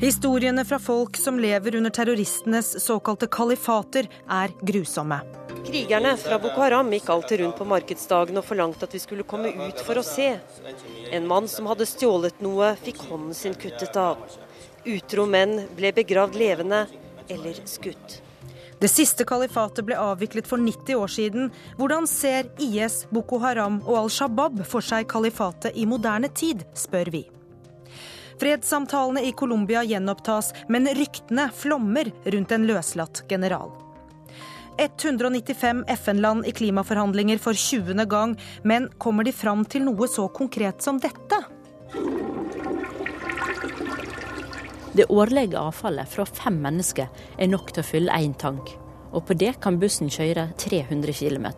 Historiene fra folk som lever under terroristenes såkalte kalifater, er grusomme. Krigerne fra Boko Haram gikk alltid rundt på markedsdagen og forlangte at vi skulle komme ut for å se. En mann som hadde stjålet noe, fikk hånden sin kuttet av. Utro menn ble begravd levende eller skutt. Det siste kalifatet ble avviklet for 90 år siden. Hvordan ser IS, Boko Haram og Al Shabaab for seg kalifatet i moderne tid, spør vi. Fredssamtalene i Colombia gjenopptas, men ryktene flommer rundt en løslatt general. 195 FN-land i klimaforhandlinger for 20. gang, men kommer de fram til noe så konkret som dette? Det årlige avfallet fra fem mennesker er nok til å fylle én tank. Og på det kan bussen kjøre 300 km.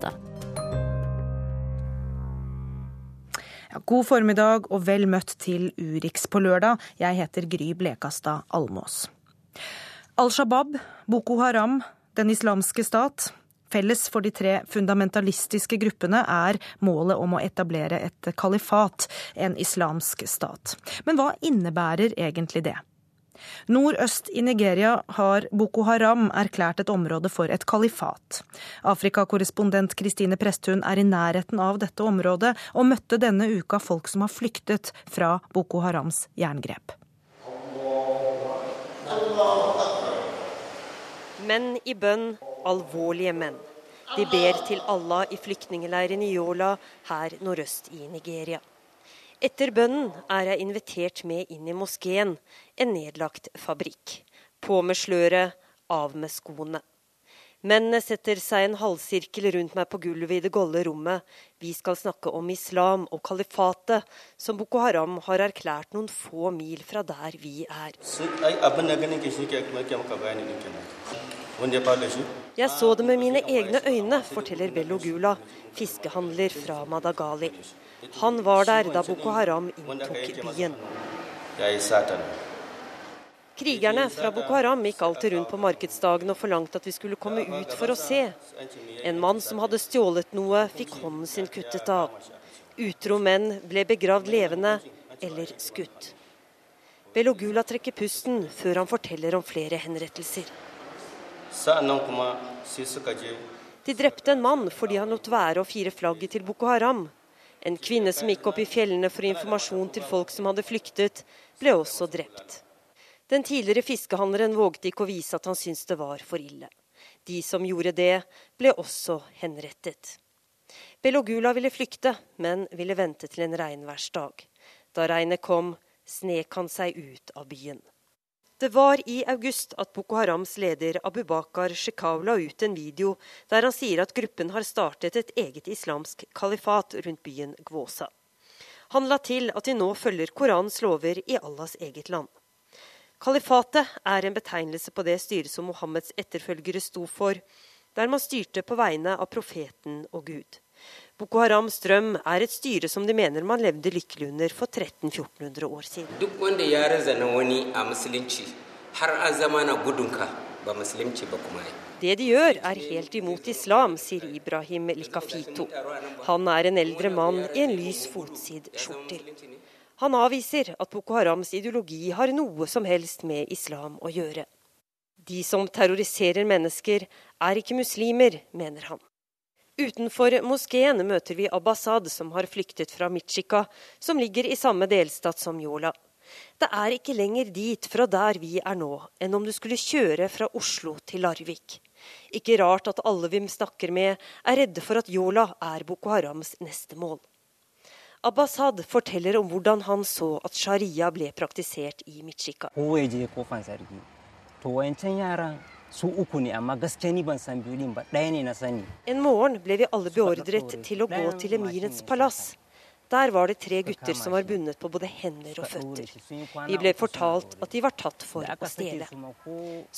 God formiddag og vel møtt til Urix på lørdag. Jeg heter Gry Blekastad Almås. Al Shabaab, Boko Haram, Den islamske stat. Felles for de tre fundamentalistiske gruppene er målet om å etablere et kalifat, en islamsk stat. Men hva innebærer egentlig det? Nordøst i Nigeria har Boko Haram erklært et område for et kalifat. Afrikakorrespondent Kristine Presthun er i nærheten av dette området, og møtte denne uka folk som har flyktet fra Boko Harams jerngrep. Menn i bønn, alvorlige menn. De ber til Allah i flyktningleiren i Yola her nordøst i Nigeria. Etter bønnen er jeg invitert med inn i moskeen, en nedlagt fabrikk. På med sløret, av med skoene. Mennene setter seg en halvsirkel rundt meg på gulvet i det golde rommet. Vi skal snakke om islam og kalifatet, som Boko Haram har erklært noen få mil fra der vi er. Jeg så det med mine egne øyne, forteller Bello Gula, fiskehandler fra Madagali. Han var der da Boko Haram inntok byen. Krigerne fra Boko Haram gikk alltid rundt på markedsdagen og forlangte at vi skulle komme ut for å se. En mann som hadde stjålet noe, fikk hånden sin kuttet av. Utro menn ble begravd levende eller skutt. Belogula trekker pusten før han forteller om flere henrettelser. De drepte en mann fordi han lot være å fire flagget til Boko Haram. En kvinne som gikk opp i fjellene for informasjon til folk som hadde flyktet, ble også drept. Den tidligere fiskehandleren vågte ikke å vise at han syntes det var for ille. De som gjorde det, ble også henrettet. Belogula ville flykte, men ville vente til en regnværsdag. Da regnet kom, snek han seg ut av byen. Det var i august at Boko Harams leder Abu Bakar Shekau la ut en video der han sier at gruppen har startet et eget islamsk kalifat rundt byen Gwosa. Han la til at de nå følger Korans lover i Allahs eget land. Kalifatet er en betegnelse på det styret som Mohammeds etterfølgere sto for, der man styrte på vegne av profeten og Gud. Boko Harams drøm er et styre som de mener man levde lykkelig under for 1300-1400 år siden. Det de gjør, er helt imot islam, sier Ibrahim Likafito. Han er en eldre mann i en lys fotsid-skjortel. Han avviser at Boko Harams ideologi har noe som helst med islam å gjøre. De som terroriserer mennesker, er ikke muslimer, mener han. Utenfor moskeen møter vi Abbasad, som har flyktet fra Michika, som ligger i samme delstat som Yola. Det er ikke lenger dit fra der vi er nå, enn om du skulle kjøre fra Oslo til Larvik. Ikke rart at alle vi snakker med, er redde for at Yola er Boko Harams neste mål. Abbasad forteller om hvordan han så at sharia ble praktisert i Michika. Su uku ne, amma gaskiya ni ban san biyu ba, ɗaya ne na sani. En morgen ble vi alle beordret til å gå til emirens palass. Der var det tre gutter som var bundet på både hender og føtter. Vi ble fortalt at de var tatt for å stjele.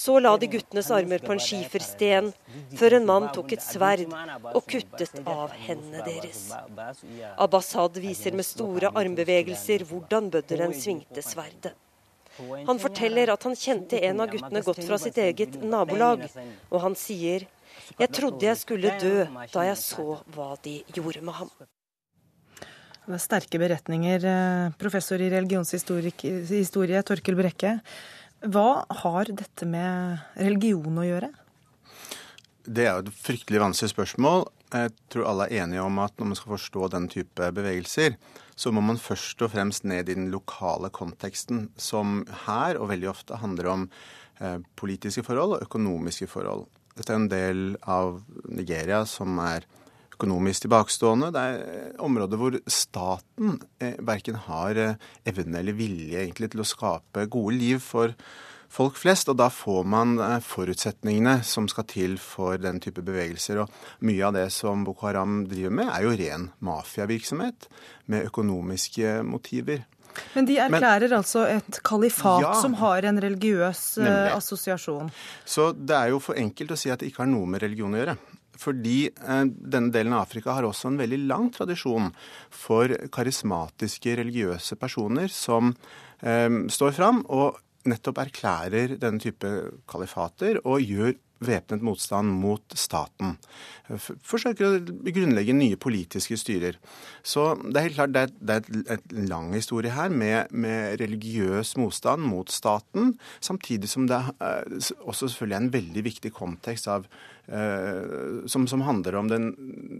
Så la de guttenes armer på en skifersten, før en mann tok et sverd og kuttet av hendene deres. Abbasad viser med store armbevegelser hvordan bøddelen svingte sverdet. Han forteller at han kjente en av guttene godt fra sitt eget nabolag, og han sier jeg trodde jeg skulle dø da jeg så hva de gjorde med ham. Det er sterke beretninger. Eh, professor i religionshistorie Torkel Brekke. Hva har dette med religion å gjøre? Det er jo et fryktelig vanskelig spørsmål. Jeg tror alle er enige om at når man skal forstå den type bevegelser, så må man først og fremst ned i den lokale konteksten, som her og veldig ofte handler om eh, politiske forhold og økonomiske forhold. Dette er en del av Nigeria som er økonomisk tilbakestående. Det er områder hvor staten eh, verken har eh, evne eller vilje egentlig til å skape gode liv for folk flest. Og da får man eh, forutsetningene som skal til for den type bevegelser. Og mye av det som Boko Haram driver med, er jo ren mafiavirksomhet med økonomiske motiver. Men de erklærer Men, altså et kalifat ja, som har en religiøs nemlig. assosiasjon? Så det er jo for enkelt å si at det ikke har noe med religion å gjøre. Fordi eh, denne delen av Afrika har også en veldig lang tradisjon for karismatiske religiøse personer som eh, står fram og nettopp erklærer denne type kalifater og gjør væpnet motstand mot staten. Forsøker å grunnlegge nye politiske styrer. Så det er helt klart det er, det er et lang historie her med, med, religiøs motstand mot staten, samtidig som det er også selvfølgelig er en veldig viktig kontekst av Eh, som, som, handler om den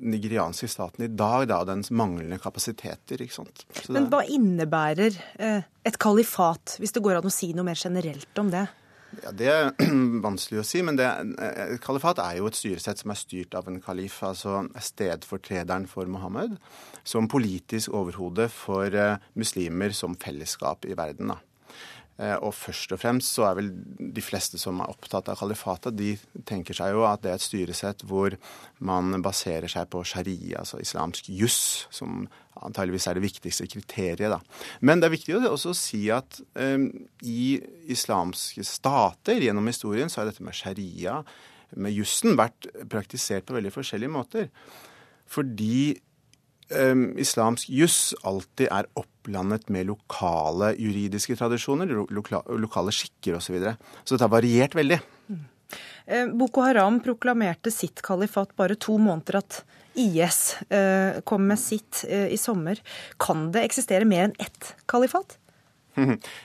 nigerianske staten i dag, da, dens manglende kapasiteter. ikke sant? Men hva innebærer eh, et kalifat, hvis det går an å si noe mer generelt om det? Ja, Det er vanskelig å si, men det, eh, kalifat er jo et styresett som er styrt av en kalif, altså stedfortrederen for Mohammed, som politisk overhode for muslimer som fellesskap i verden. da. Eh, og først og fremst så er vel de fleste som er opptatt av kalifatet, de tenker seg jo at det er et styresett hvor man baserer seg på sharia, altså islamsk juss, som antageligvis er det viktigste kriteriet. da. Men det er viktig også å si at um, i islamske stater gjennom historien så har dette med sharia, med jussen, vært praktisert på veldig forskjellige måter. Fordi um, islamsk juss alltid er opplandet med lokale juridiske tradisjoner, loka, lokale skikker osv. Så, videre. så dette har variert veldig. Mm. Boko Haram proklamerte sitt kalifat bare to måneder at IS uh, kom med sitt uh, i sommer. Kan det eksistere mer enn ett kalifat?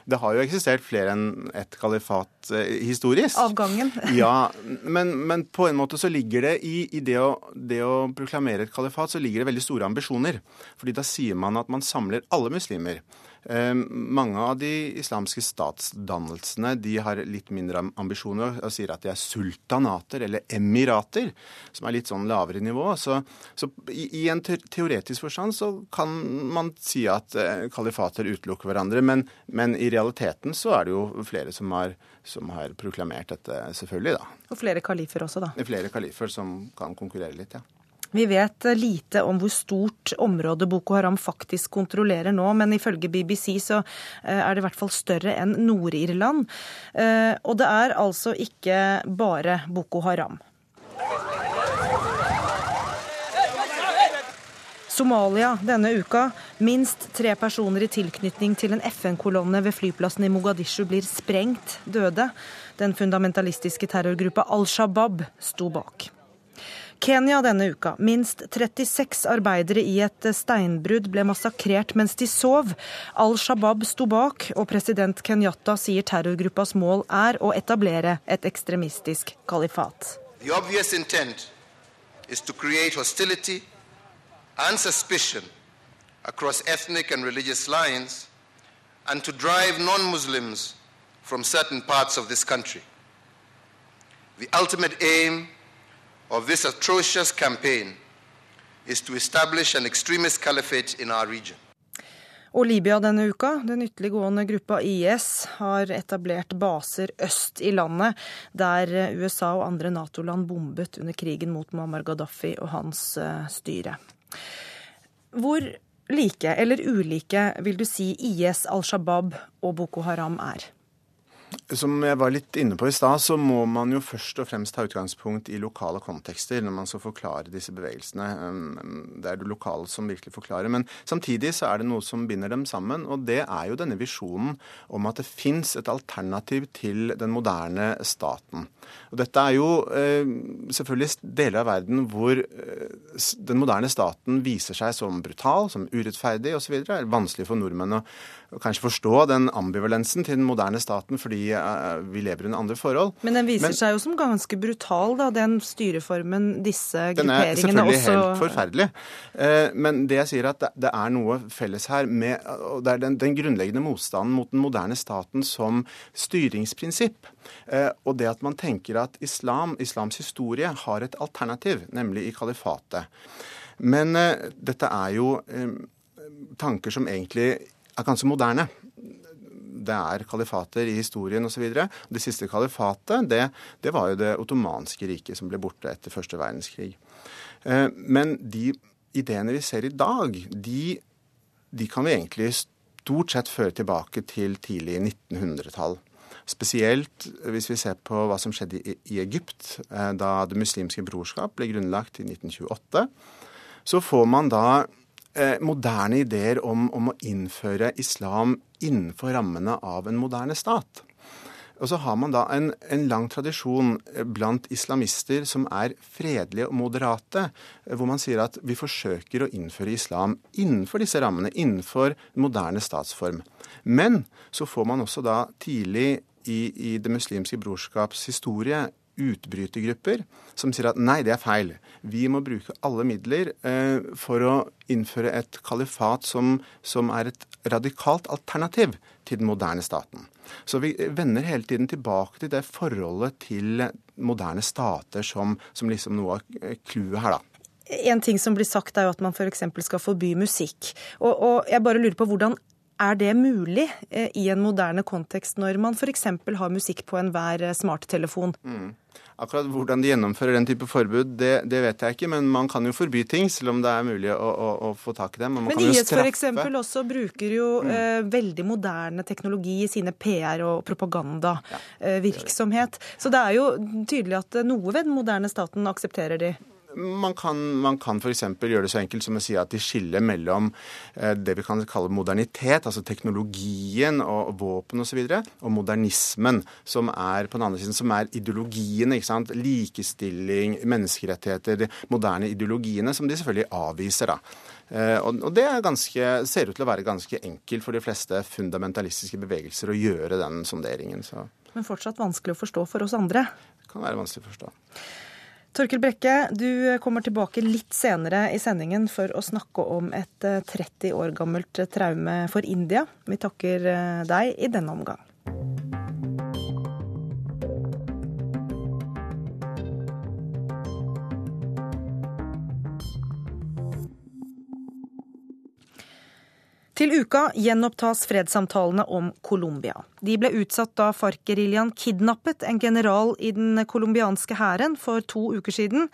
Det har jo eksistert flere enn ett kalifat eh, historisk. Avgangen. ja, men, men, på en måte så ligger det i, i det, å, det, å, proklamere et kalifat, så ligger det veldig store ambisjoner. Fordi da sier man at man samler alle muslimer. Ehm, mange av de islamske statsdannelsene de har litt mindre ambisjoner og sier at de er sultanater eller emirater, som er litt sånn lavere nivå. Så, så i, i, en teoretisk forstand så kan man si at eh, kalifater utelukker hverandre, men, men, i realiteten så er det jo flere som har, som har proklamert dette, selvfølgelig. da. Og flere kalifer også, da. Flere kalifer som kan konkurrere litt, ja. Vi vet lite om hvor stort område Boko Haram faktisk kontrollerer nå, men ifølge BBC så eh, er det i hvert fall større enn Nord-Irland. Eh, og det er altså ikke bare Boko Haram. Somalia denne uka. Minst tre personer i tilknytning til en FN-kolonne ved flyplassen i Mogadishu blir sprengt døde. Den fundamentalistiske terrorgruppa Al Shabaab sto bak. Kenya denne uka. Minst 36 arbeidere i et steinbrudd ble massakrert mens de sov. Al Shabaab sto bak, og president Kenyatta sier terrorgruppas mål er å etablere et ekstremistisk kalifat. The obvious intent is to create hostility and suspicion across ethnic and religious lines and to drive non-Muslims from certain parts of this country. The ultimate aim of this atrocious campaign is to establish an extremist caliphate in our region. Og Libya denne uka. Den ytterliggående gruppa IS har etablert baser øst i landet, der USA og andre Nato-land bombet under krigen mot Muammar Gaddafi og hans eh, styre. Hvor like eller ulike vil du si IS, Al Shabaab og Boko Haram er? Som jeg var litt inne på i stad, så må man jo først og fremst ta utgangspunkt i lokale kontekster når man skal forklare disse bevegelsene. Det er det lokale som virkelig forklarer. Men samtidig så er det noe som binder dem sammen, og det er jo denne visjonen om at det fins et alternativ til den moderne staten. Og dette er jo eh, selvfølgelig deler av verden hvor eh, den moderne staten viser seg som brutal, som urettferdig osv. Det er vanskelig for nordmenn å kanskje forstå den ambivalensen til den moderne staten, fordi uh, vi lever under andre forhold. Men den viser Men, seg jo som ganske brutal, da, den styreformen disse grupperingene også Den er selvfølgelig også... helt forferdelig. Uh, men det jeg sier at det, er noe felles her med og det er den, den grunnleggende motstanden mot den moderne staten som styringsprinsipp. Uh, og det at man tenker at islam, islams historie har et alternativ, nemlig i kalifatet. Men dette er jo tanker som egentlig er ganske moderne. Det er kalifater i historien osv. Det siste kalifatet det, det, var jo det ottomanske riket som ble borte etter første verdenskrig. Eh, men de ideene vi ser i dag, de, de kan vi egentlig stort sett føre tilbake til tidlig 1900-tall. Spesielt hvis vi ser på hva som skjedde i Egypt eh, da Det muslimske brorskap ble grunnlagt i 1928. Så får man da eh, moderne ideer om, om, å innføre islam innenfor rammene av en moderne stat. Og så har man da en, en, lang tradisjon eh, blant islamister som er fredelige og moderate, eh, hvor man sier at vi forsøker å innføre islam innenfor disse rammene, innenfor moderne statsform. Men så får man også da tidlig i, i Det muslimske brorskaps historie utbrytergrupper som sier at nei, det er feil. Vi må bruke alle midler eh, for å innføre et kalifat som, som, er et radikalt alternativ til den moderne staten. Så vi vender hele tiden tilbake til det forholdet til moderne stater som, som liksom noe av clouet her, da. En ting som blir sagt er jo at man f.eks. skal forby musikk. Og, og jeg bare lurer på hvordan er det mulig eh, i en moderne kontekst når man f.eks. har musikk på enhver eh, smarttelefon? Mm. Akkurat hvordan de gjennomfører den type forbud, det, det, vet jeg ikke. Men man kan jo forby ting, selv om det er mulig å, å, å få tak i dem. men IS f.eks. også bruker jo mm. eh, veldig moderne teknologi i sine PR- og propagandavirksomhet. Ja, eh, Så det er jo tydelig at noe ved den moderne staten aksepterer de. Man kan, man kan f.eks. gjøre det så enkelt som å si at de skiller mellom eh, det vi kan kalle modernitet, altså teknologien og våpen osv., og, så og modernismen, som er på den andre siden, som er ideologiene. ikke sant? Likestilling, menneskerettigheter, de moderne ideologiene, som de selvfølgelig avviser. da. Eh, og det ganske, ser ut til å være ganske enkelt for de fleste fundamentalistiske bevegelser å gjøre den sonderingen. Så. Men fortsatt vanskelig å forstå for oss andre? Det kan være vanskelig å forstå. Torkel Brekke, du kommer tilbake litt senere i sendingen for å snakke om et 30 eh, år gammelt traume for India. Vi takker eh, deg i denne omgang. Til uka gjenopptas fredssamtalene om Colombia. De ble utsatt da FARC-geriljaen kidnappet en general i den colombianske hæren for to uker siden.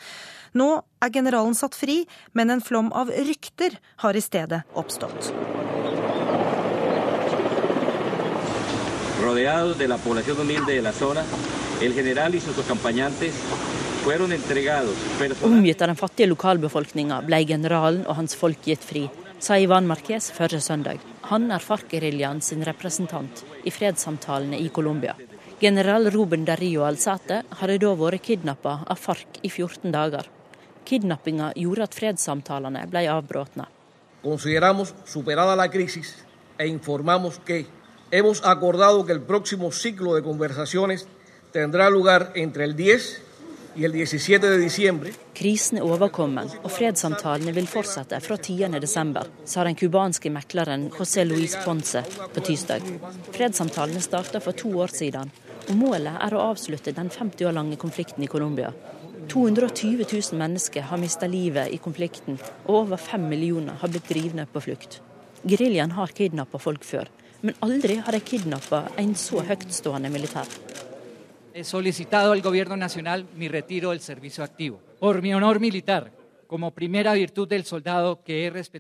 Nå er generalen satt fri, men en flom av rykter har i stedet oppstått. Omgitt av den fattige lokalbefolkninga ble generalen og hans folk gitt fri sa Ivan Marquez forrige søndag. Han er FARC-geriljaen sin representant i fredssamtalene i Colombia. General Ruben Dario Alzate hadde da vært kidnappa av FARC i 14 dager. Kidnappinga gjorde at fredssamtalene ble crisis e informamos que hemos acordado que el próximo ciclo de conversaciones tendrá lugar entre el 10 Krisen er overkommen, og fredssamtalene vil fortsette fra 10.12., sa den cubanske mekleren José Luis Ponce på tirsdag. Fredssamtalene starta for to år siden, og målet er å avslutte den 50 år lange konflikten i Colombia. 220 000 mennesker har mista livet i konflikten, og over fem millioner har blitt drivne på flukt. Geriljaen har kidnappa folk før, men aldri har de kidnappa en så høytstående militær. He solicitado al gobierno nacional mi retiro del servicio activo. Por mi honor militar,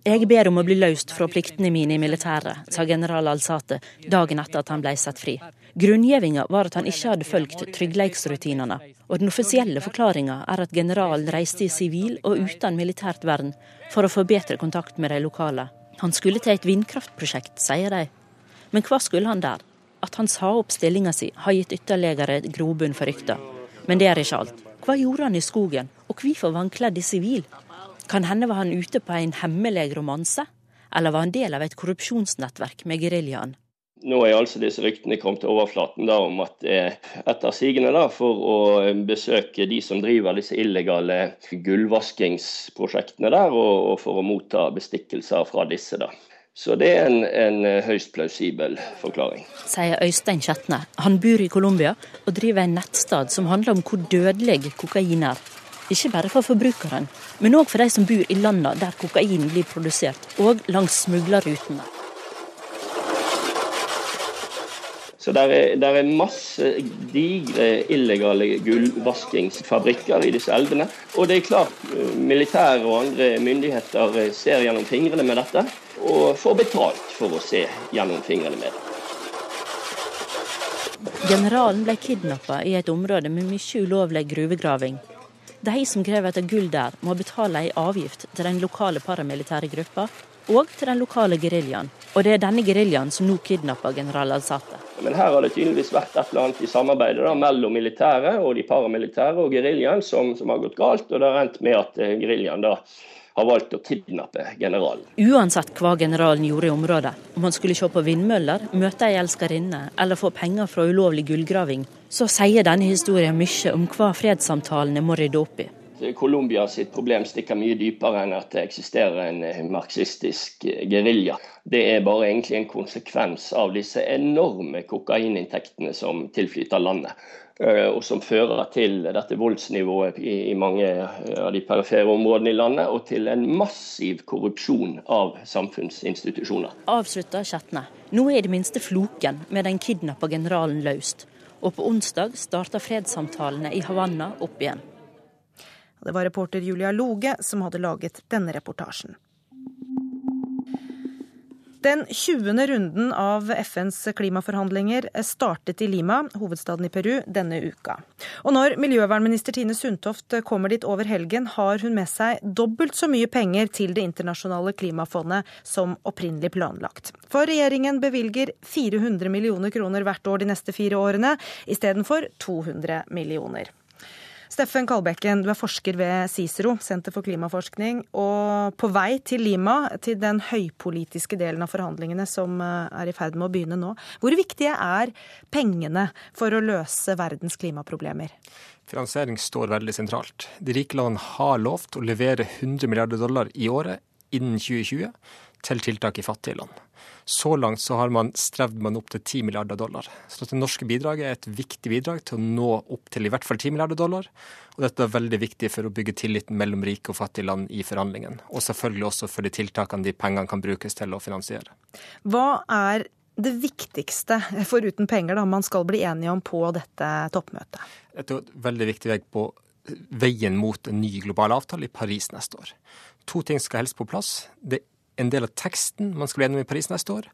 Jeg ber om å bli løst fra pliktene mine i militæret, sa general Alsate dagen etter at han ble satt fri. Grunngjevinga var at han ikke hadde fulgt tryggleiksrutinene, og den offisielle forklaringa er at generalen reiste i sivil og uten militært vern for å få bedre kontakt med de lokale. Han skulle til et vindkraftprosjekt, sier de. Men hva skulle han der? At han sa opp stillinga si, har gitt ytterligere grobunn for rykter. Men det er ikke alt. Hva gjorde han i skogen, og hvorfor var han kledd i sivil? Kan hende var han ute på en hemmelig romanse? Eller var han del av et korrupsjonsnettverk med geriljaen? Nå er altså disse ryktene kommet til overflaten da, om at etter sigende for å besøke de som driver disse illegale gullvaskingsprosjektene der, og, og for å motta bestikkelser fra disse. da. Så det er en, en høyst plausibel forklaring. Sier Øystein Kjetne. Han bor i Colombia og driver en nettstad som handler om hvor dødelig kokain er. Ikke bare for forbrukeren, men òg for de som bor i landene der kokain blir produsert, og langs smuglerrutene. Så der er, der er masse digre illegale gullvaskingsfabrikker i disse elvene. Og det er klart, eh, militære og andre myndigheter eh, ser gjennom fingrene med dette, og får betalt for å se gjennom fingrene med det. Generalen ble kidnappa i et område med mye ulovlig gruvegraving. De som krever etter gull der, må betale ei avgift til den lokale paramilitære gruppa og til den lokale geriljaen. Og det er denne geriljaen som nå kidnapper general Al-Sate. Men her har det tydeligvis vært et eller annet i samarbeidet da, mellom militære og de paramilitære og geriljaen som, som, har gått galt, og det har endt med at eh, geriljaen da har valgt å kidnappe generalen. Uansett hva generalen gjorde i området, om han skulle se på vindmøller, møte ei elskerinne eller få penger fra ulovlig gullgraving, så sier denne historien mye om hva fredssamtalene må rydde opp i. Colombia sitt problem stikker mye dypere enn at det eksisterer en eh, marxistisk eh, gerilja. Det er bare egentlig en konsekvens av disse enorme kokaininntektene som tilflyter landet. Eh, og som fører til dette voldsnivået i mange av de perifere områdene i landet, og til en massiv korrupsjon av samfunnsinstitusjoner. Avslutta Kjetne. Nå er i det minste floken med den kidnappa generalen løst. Og på onsdag starter fredssamtalene i Havanna opp igjen. Det var reporter Julia Loge som hadde laget denne reportasjen. Den 20. runden av FNs klimaforhandlinger startet i Lima, hovedstaden i Peru, denne uka. Og når miljøvernminister Tine Sundtoft kommer dit over helgen, har hun med seg dobbelt så mye penger til Det internasjonale klimafondet som opprinnelig planlagt. For regjeringen bevilger 400 millioner kroner hvert år de neste fire årene, istedenfor 200 millioner. Steffen Kalbekken, du er forsker ved Cicero, Senter for klimaforskning, og på vei til Lima, til den høypolitiske delen av forhandlingene som eh, er i ferd med å begynne nå. Hvor viktige er pengene for å løse verdens klimaproblemer? Finansiering står veldig sentralt. De rike landene har lovt å levere 100 milliarder dollar i året innen 2020 til tiltak i fattige land. Så langt så har man strevd med opp til 10 milliarder dollar. Så det norske bidraget er et viktig bidrag til å nå opp til i hvert fall 10 milliarder dollar. Og dette er veldig viktig for å bygge tilliten mellom rike og fattige land i forhandlingene. Og selvfølgelig også for de tiltakene de pengene kan brukes til å finansiere. Hva er det viktigste, foruten penger, da, man skal bli enige om på dette toppmøtet? Dette er et veldig viktig vei på veien mot en ny global avtale i Paris neste år. To ting skal helst på plass. Det en del av teksten man skal bli enig om i Paris neste år.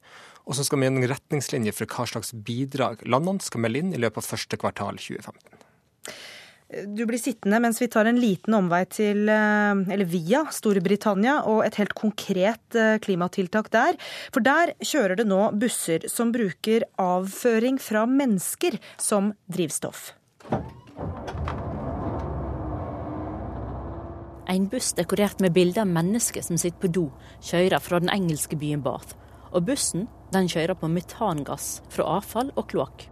Og så skal vi gjennom retningslinjer for hva slags bidrag landene skal melde inn i løpet av første kvartal 2015. Du blir sittende mens vi tar en liten omvei til, eh, eller via Storbritannia og et helt konkret eh, klimatiltak der. For der kjører det nå busser som bruker avføring fra mennesker som drivstoff. En buss dekorert med bilder av mennesker som sitter på do, kjører fra den engelske byen Bath. Og bussen den kjører på metangass fra avfall og kloakk.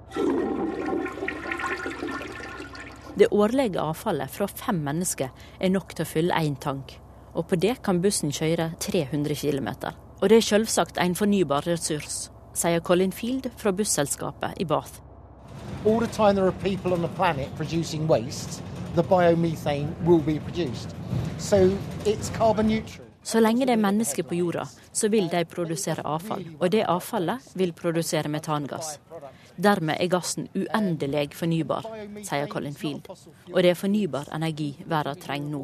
Det årlige avfallet fra fem mennesker er nok til å fylle én tank. Og på det kan bussen kjøre 300 km. Og det er selvsagt en fornybar ressurs, sier Colin Field fra busselskapet i Bath. All the time there are people on the planet producing waste, the biomethane will be produced. So it's carbon neutral. Så lenge det er mennesker på jorda, så vil de produsere avfall. Og det avfallet vil produsere metangass. Dermed er gassen uendelig fornybar, sier Colin Field. Og det er fornybar energi verden trenger nå.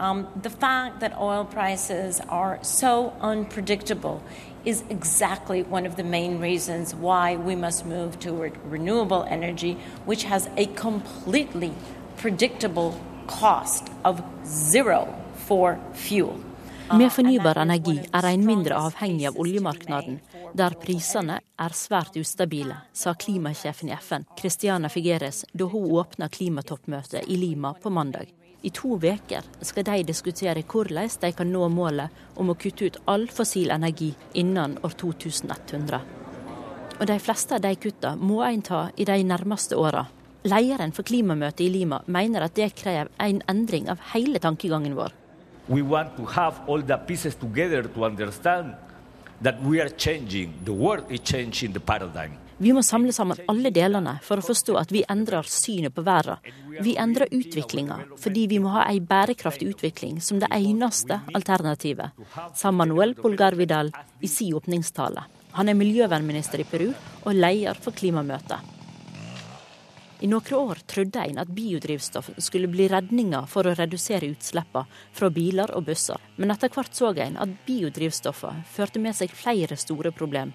Um, the fact that oil prices are so unpredictable is exactly one of the main reasons why we must move toward renewable energy, which has a completely predictable cost of zero for fuel. Med fornybar energi er en mindre avhengig av oljemarkedet, der prisene er svært ustabile, sa klimasjefen i FN, Christiana Figueres, da hun åpna klimatoppmøtet i Lima på mandag. I to uker skal de diskutere hvordan de kan nå målet om å kutte ut all fossil energi innen år 2100. Og de fleste av de kutta må en ta i de nærmeste åra. Lederen for klimamøtet i Lima mener at det krever en endring av hele tankegangen vår. We want to have all the pieces together to understand that we are changing. The world is changing. Vi må samle sammen alle delene for å forstå at vi endrer synet på verden. Vi endrer utviklinga fordi vi må ha ei bærekraftig utvikling som det eneste alternativet, sa Manuel Polgar Vidal i si åpningstale. Han er miljøvernminister i Peru og leder for klimamøtet. I noen år trodde en at biodrivstoff skulle bli redninga for å redusere utslippene fra biler og busser, men etter hvert så en at biodrivstoffene førte med seg flere store problemer.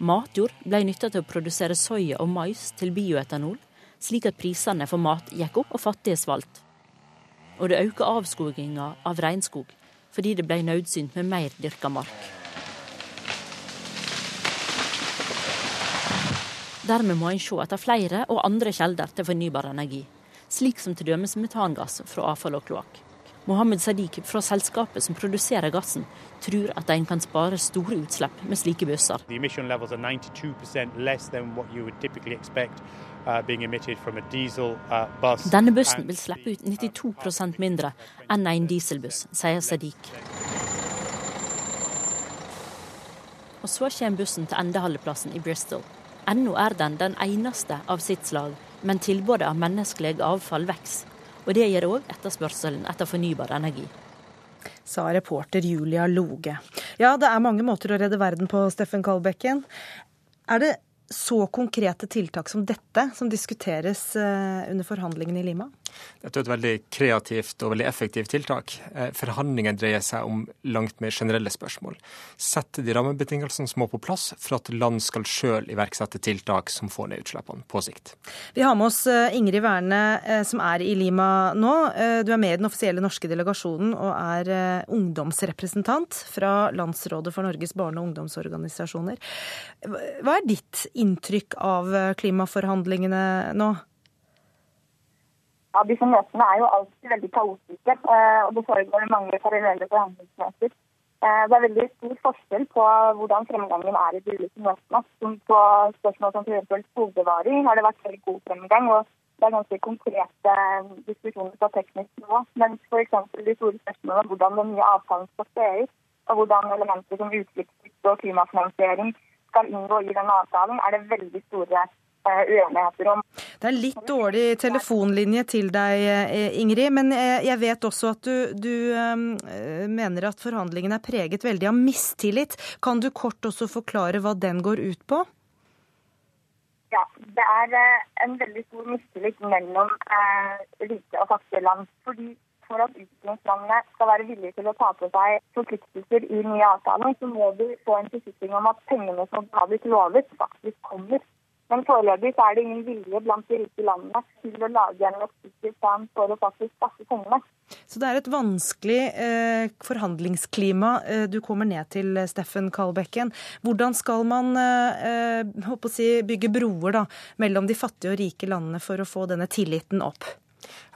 Matjord ble nytta til å produsere soya og mais til bioetanol, slik at prisene for mat gikk opp og fattige svalt. Og det økte avskoginga av regnskog, fordi det ble nødsynt med mer dyrka mark. Dermed må en se etter flere og andre kilder til fornybar energi, slik som t.d. metangass fra avfall og kloakk. Mohammed Sadiq fra selskapet som produserer gassen, tror at en kan spare store utslipp med slike busser. Uh, uh, Denne bussen vil slippe ut 92% mindre enn en dieselbuss, sier Sadiq. Og så kommer bussen til endeholdeplassen i Bristol. Ennå er den den eneste av sitt slag, men tilbudet av menneskelig avfall vokser. Og det gir òg etterspørselen etter fornybar energi. Sa reporter Julia Loge. Ja, det er mange måter å redde verden på, Steffen Kalbekken. Er det så konkrete tiltak som dette som diskuteres eh, under forhandlingene i Lima? Dette er et veldig kreativt og veldig effektivt tiltak. Eh, forhandlingene dreier seg om langt mer generelle spørsmål. Sette de rammebetingelsene som må på plass for at land skal sjøl iverksette tiltak som får ned utslippene på sikt. Vi har med oss eh, Ingrid Werne som er i Lima nå. Du er med i den offisielle norske delegasjonen og er ungdomsrepresentant fra Landsrådet for Norges barne- og ungdomsorganisasjoner. Hva er ditt inntrykk av klimaforhandlingene nå? Ja, Disse møtene er jo alltid veldig kaotiske, eh, og det foregår mange parallelle forhandlingsmøter. Eh, det er veldig stor forskjell på hvordan fremgangen er i de ulike møtene. På spørsmål som f.eks. skogbevaring har det vært veldig god fremgang. og det er ganske konkrete diskusjoner på teknisk nivå. Mens f.eks. de store spørsmålene om hvordan den nye avtalen skal se ut, og hvordan elementer som utslippskutt og klimafinansiering skal inngå i denne avtalen, er det veldig store Eh, uenigheter om. Det er litt dårlig telefonlinje til deg, eh, Ingrid. Men eh, jeg vet også at du, du mener at forhandlingene er preget veldig av mistillit. Kan du kort også forklare hva den går ut på? Ja, det er en veldig stor mistillit mellom rike og fattige land. Fordi for at utviklingslandene skal være villige til å ta på seg forpliktelser i nye avtaler, så må du få en forsikring om at pengene som har blitt lovet, faktisk kommer. Men foreløpig er det ingen vilje blant de rike landene til å lage en langsiktig plan for å faktisk skaffe pengene. Så det er et vanskelig eh, forhandlingsklima eh, du kommer ned til, Steffen Kalbekken. Hvordan skal man eh, eh si, bygge broer da, mellom de fattige og rike landene for å få denne tilliten opp?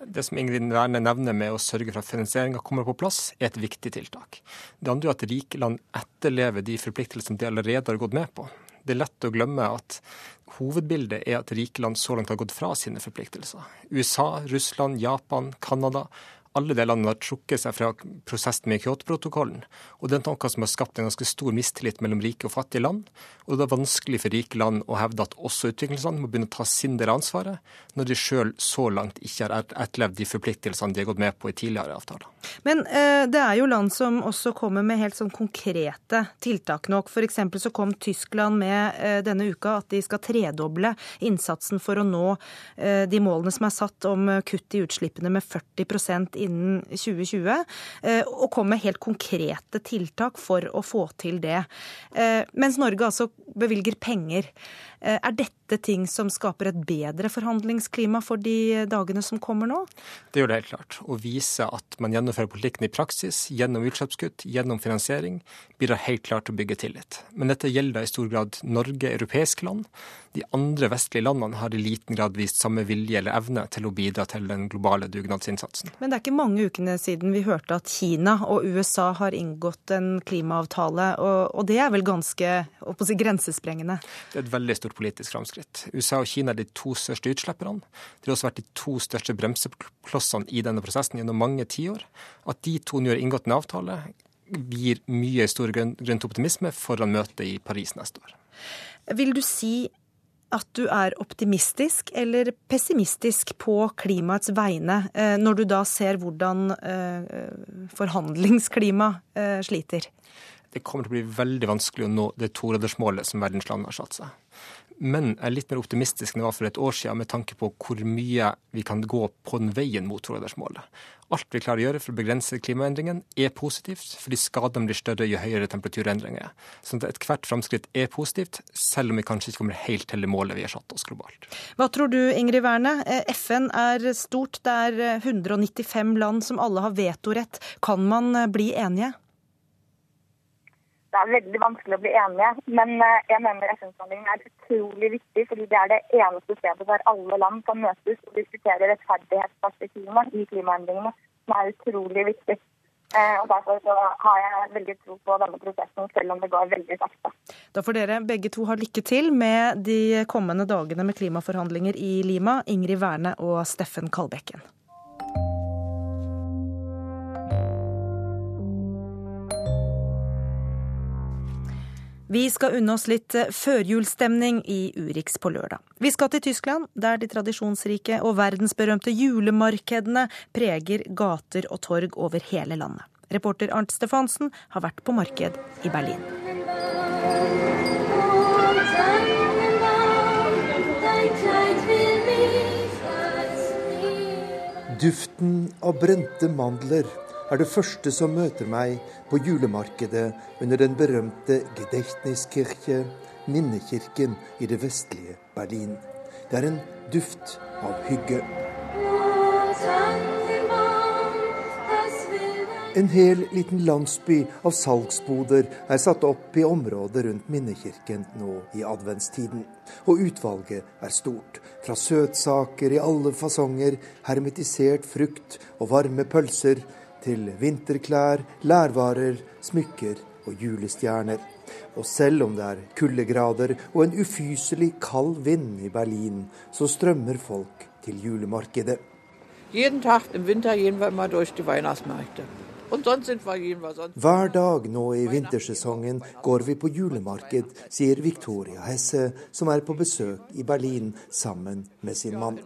Det som Ingrid Werne nevner med å sørge for at finansieringa kommer på plass, er et viktig tiltak. Det andre er at rike land etterlever de forpliktelsene de allerede har gått med på. Det er lett å glemme at hovedbildet er at rike land så langt har gått fra sine forpliktelser. USA, Russland, Japan, Canada alle de landene har trukket seg fra prosessen med Kyoto-protokollen. Og det er noe som har skapt en ganske stor mistillit mellom rike og fattige land. Og det er vanskelig for rike land å hevde at også utviklingsland må begynne å ta sin del av ansvaret, når de sjøl så langt ikke har etterlevd de forpliktelsene de har gått med på i tidligere avtaler. Men eh, det er jo land som også kommer med helt sånn konkrete tiltak nok. F.eks. så kom Tyskland med eh, denne uka at de skal tredoble innsatsen for å nå eh, de målene som er satt om kutt i utslippene med 40 innen 2020, eh, og kom med helt konkrete tiltak for å få til det. Eh, mens Norge altså bevilger penger. Eh, er dette ting som skaper et bedre forhandlingsklima for de dagene som kommer nå? Det gjør det helt klart. Å vise at man gjennomfører politikken i praksis, gjennom utslippskutt, gjennom finansiering, bidrar helt klart til å bygge tillit. Men dette gjelder i stor grad Norge, europeiske land. De andre vestlige landene har i liten grad vist samme vilje eller evne til å bidra til den globale dugnadsinnsatsen. Men det er ikke mange ukene siden vi hørte at Kina og USA har inngått en klimaavtale, og, det er vel ganske si, grensesprengende? Det er et veldig stort politisk framskritt. USA og Kina er de to største utslipperne. De har også vært de to største bremseklossene i denne prosessen gjennom mange tiår. At de to nå har inngått en avtale, gir mye stor grunn til optimisme foran møtet i Paris neste år. Vil du si at du er optimistisk eller pessimistisk på klimaets vegne, eh, når du da ser hvordan eh, forhandlingsklimaet eh, sliter? Det kommer til å bli veldig vanskelig å nå det togradersmålet som verdens land har satt seg. Men jeg er litt mer optimistisk enn jeg var for et år siden med tanke på hvor mye vi kan gå på den veien mot togradersmålet. Alt vi klarer å gjøre for å begrense klimaendringen er positivt, fordi skadene blir større jo høyere temperaturendringer er. Så ethvert framskritt er positivt, selv om vi kanskje ikke kommer helt til det målet vi har satt oss globalt. Hva tror du, Ingrid Werne? Eh, FN er stort, det er 195 land som alle har vetorett. Kan man eh, bli enige? Det er veldig vanskelig å bli enige, men eh, jeg mener FN-forhandlingene er utrolig viktig, fordi det er det eneste stedet der alle land kan møtes og diskutere rettferdighetsperspektivene i klimaendringene, som er utrolig viktig. Eh, og Derfor så har jeg veldig tro på denne prosessen, selv om det går veldig sakte. Da får dere begge to ha lykke til med de kommende dagene med klimaforhandlinger i Lima, Ingrid Werne og Steffen Kalbekken. Vi skal unne oss litt eh, førjulsstemning i Urix på lørdag. Vi skal til Tyskland, der de tradisjonsrike og verdensberømte julemarkedene preger gater og torg over hele landet. Reporter Arnt Stefansen har vært på marked i Berlin. Duften av brente mandler er det første som møter meg på julemarkedet under den berømte Gedächtniskirche, minnekirken i det vestlige Berlin. Det er en duft av hygge. En hel liten landsby av salgsboder er satt opp i området rundt minnekirken nå i adventstiden. Og utvalget er stort. Fra søtsaker i alle fasonger, hermetisert frukt og varme pølser, til vinterklær, lærvarer, smykker og julestjerner. Og selv om det er kuldegrader og en ufyselig kald vind i Berlin, så strømmer folk til julemarkedet. Hver dag nå i vintersesongen går vi på julemarked, sier Victoria Hesse, som er på besøk i Berlin sammen med sin mann.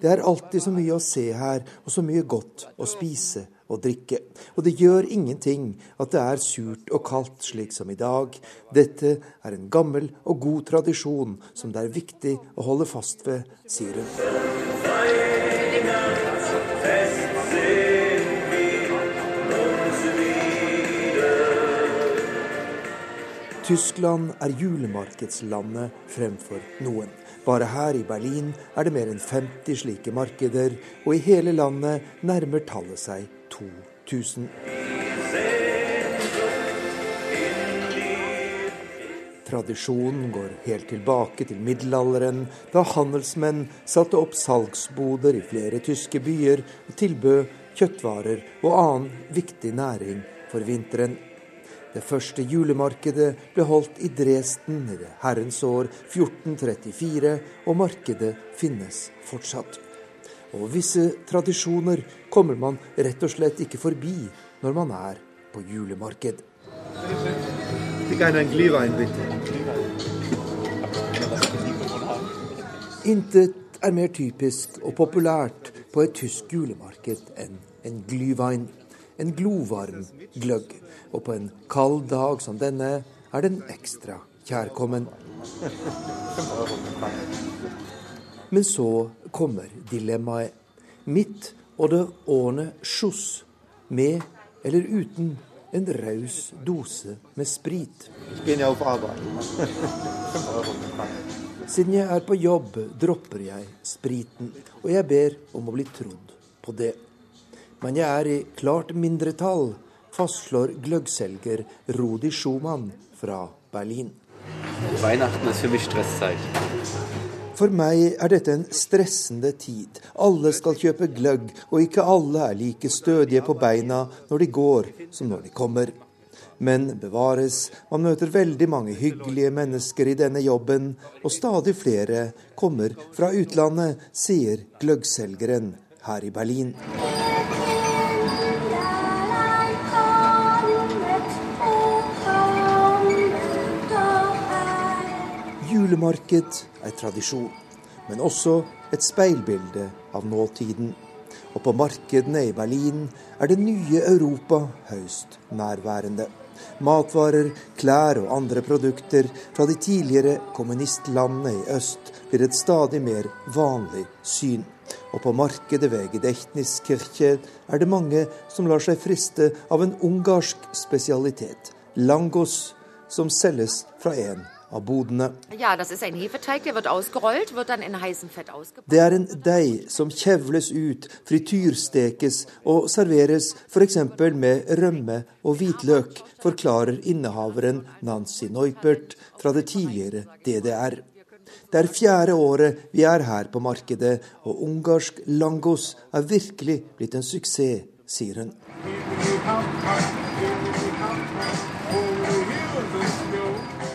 Det er alltid så mye å se her, og så mye godt å spise og drikke. Og det gjør ingenting at det er surt og kaldt slik som i dag. Dette er en gammel og god tradisjon som det er viktig å holde fast ved, sier hun. Tyskland er julemarkedslandet fremfor noen. Bare her i Berlin er det mer enn 50 slike markeder, og i hele landet nærmer tallet seg 2000. Tradisjonen går helt tilbake til middelalderen, da handelsmenn satte opp salgsboder i flere tyske byer og tilbød kjøttvarer og annen viktig næring for vinteren. Det første julemarkedet ble holdt i Dresden i det herrens år 1434, og markedet finnes fortsatt. Og visse tradisjoner kommer man rett og slett ikke forbi når man er på julemarked. Intet er mer typisk og populært på et tysk julemarked enn en glywein en glovarm gløgg. Og på en kald dag som denne er den ekstra kjærkommen. Men så kommer dilemmaet. Midt og det årene sjoss, med eller uten en raus dose med sprit. Siden jeg er på jobb, dropper jeg spriten, og jeg ber om å bli trodd på det men jeg er i klart mindretall, fastslår gløggselger Rodi Schumann fra Berlin. For meg er dette en stressende tid. Alle skal kjøpe gløgg, og ikke alle er like stødige på beina når de går som når de kommer. Men bevares, man møter veldig mange hyggelige mennesker i denne jobben, og stadig flere kommer fra utlandet, sier gløggselgeren her i Berlin. Julemarked er tradisjon, men også et speilbilde av nåtiden. Og på markedene i Berlin er det nye Europa høyst nærværende. Matvarer, klær og andre produkter fra de tidligere kommunistlandene i øst blir et stadig mer vanlig syn. Og på markedet ved Gedechniskirche er det mange som lar seg friste av en ungarsk spesialitet, langos, som selges fra en. Ja, das ist ein Hefeteig, der wird ausgerollt, wird dann in heißem Fett ausgebaut. Det er en deig som kjevles ut, frityrstekes og serveres f.eks. med rømme og hvitløk, forklarer innehaveren Nancy Neupert fra det tidligere DDR. Det er fjerde året vi er her på markedet, og ungarsk langos er virkelig blitt en suksess, sier hun.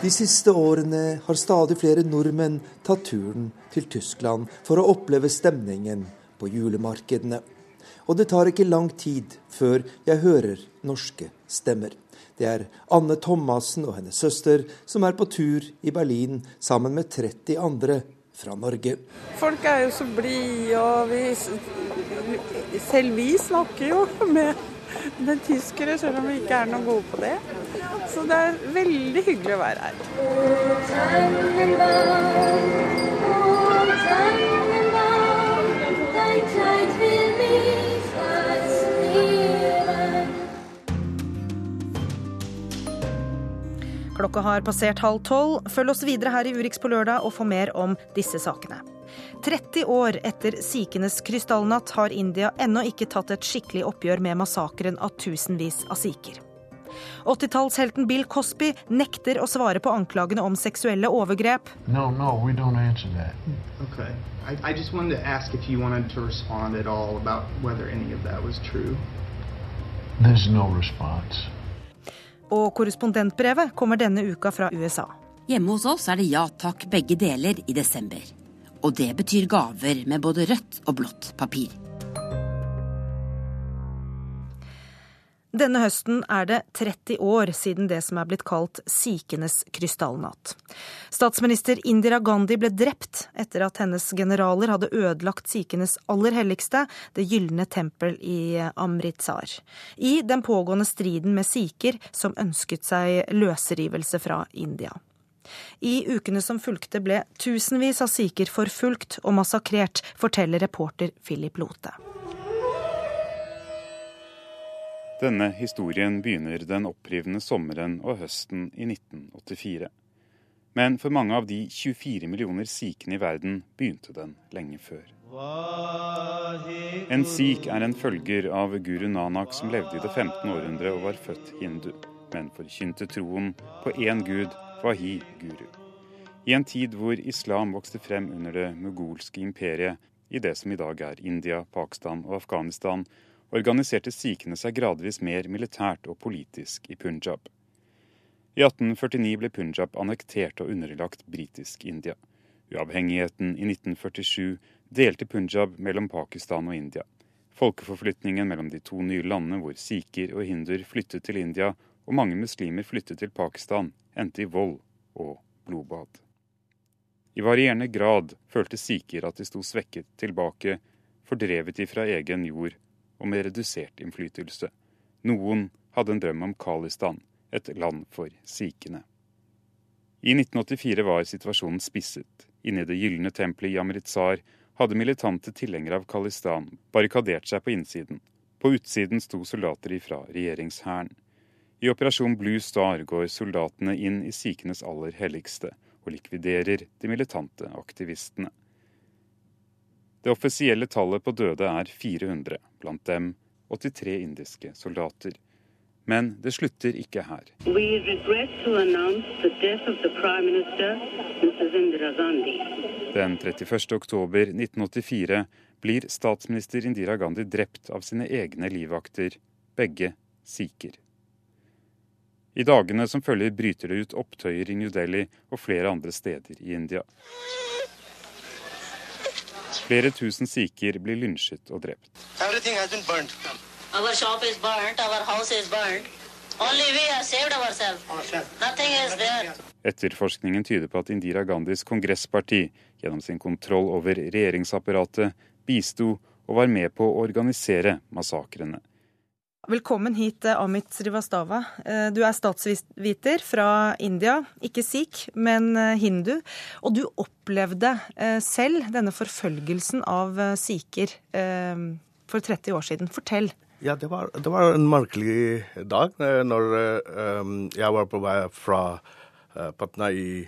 De siste årene har stadig flere nordmenn tatt turen til Tyskland for å oppleve stemningen på julemarkedene. Og det tar ikke lang tid før jeg hører norske stemmer. Det er Anne Thomassen og hennes søster som er på tur i Berlin sammen med 30 andre fra Norge. Folk er jo så blide, og vi Selv vi snakker jo med, med tyskere, selv om vi ikke er noe gode på det. Så det er veldig hyggelig å være her. Klokka har passert halv tolv. Følg oss videre her i Urix på lørdag og få mer om disse sakene. 30 år etter sikhenes krystallnatt har India ennå ikke tatt et skikkelig oppgjør med massakren av tusenvis av sikher. 80-tallshelten Bill Cosby nekter å svare på anklagene om seksuelle overgrep. No, no, we don't answer that. Okay. I, I just wanted to ask if you wanted to respond at all about whether any of that was true. There's no response. Og korrespondentbrevet kommer denne uka fra USA. Hjemme hos oss er det ja takk begge deler i desember. Og det betyr gaver med både rødt og blått papir. Denne høsten er det 30 år siden det som er blitt kalt sikenes krystallnatt. Statsminister Indira Gandhi ble drept etter at hennes generaler hadde ødelagt sikenes aller helligste, det gylne tempel i Amritsar, i den pågående striden med sikher som ønsket seg løsrivelse fra India. I ukene som fulgte ble tusenvis av sikher forfulgt og massakrert, forteller reporter Philip Lote. Denne historien begynner den opprivende sommeren og høsten i 1984. Men for mange av de 24 millioner sikhene i verden begynte den lenge før. En sikh er en følger av guru Nanak som levde i det 15. århundre og var født hindu, men forkynte troen på én gud, Wahi Guru. I en tid hvor islam vokste frem under det mugolske imperiet, i det som i dag er India, Pakistan og Afghanistan, organiserte sikhene seg gradvis mer militært og politisk i Punjab. I 1849 ble Punjab annektert og underlagt britisk India. Uavhengigheten i 1947 delte Punjab mellom Pakistan og India. Folkeforflytningen mellom de to nye landene hvor sikher og hinduer flyttet til India og mange muslimer flyttet til Pakistan, endte i vold og blodbad. I varierende grad følte sikher at de sto svekket tilbake, fordrevet de fra egen jord og med redusert innflytelse. Noen hadde en drøm om Khalistan, et land for sikhene. I 1984 var situasjonen spisset. Inne i det gylne tempelet i Amritsar hadde militante tilhengere av Khalistan barrikadert seg på innsiden. På utsiden sto soldater ifra regjeringshæren. I operasjon Blue Star går soldatene inn i sikenes aller helligste og likviderer de militante aktivistene. Det offisielle tallet på døde er 400, blant dem 83 indiske soldater. Men det slutter ikke her. Den 31. oktober 1984 blir statsminister Indira Gandhi drept av sine egne livvakter, begge sikher. I dagene som følger bryter det ut opptøyer i New Delhi og flere andre steder i India. Flere tusen sikher blir lynsjet og drept. Everything has been burnt. Our shop is burnt, our house is burnt. Only we have saved ourselves. Nothing is there. Etterforskningen tyder på at Indira Gandhis kongressparti gjennom sin kontroll over regjeringsapparatet bisto og var med på å organisere massakrene. Velkommen hit, eh, Amit Srivastava. Eh, du er statsviter fra India. Ikke sikh, men eh, hindu. Og du opplevde selv denne forfølgelsen av sikher for 30 år siden. Fortell. Ja, det var, det var en merkelig dag når jeg var på vei fra Patna i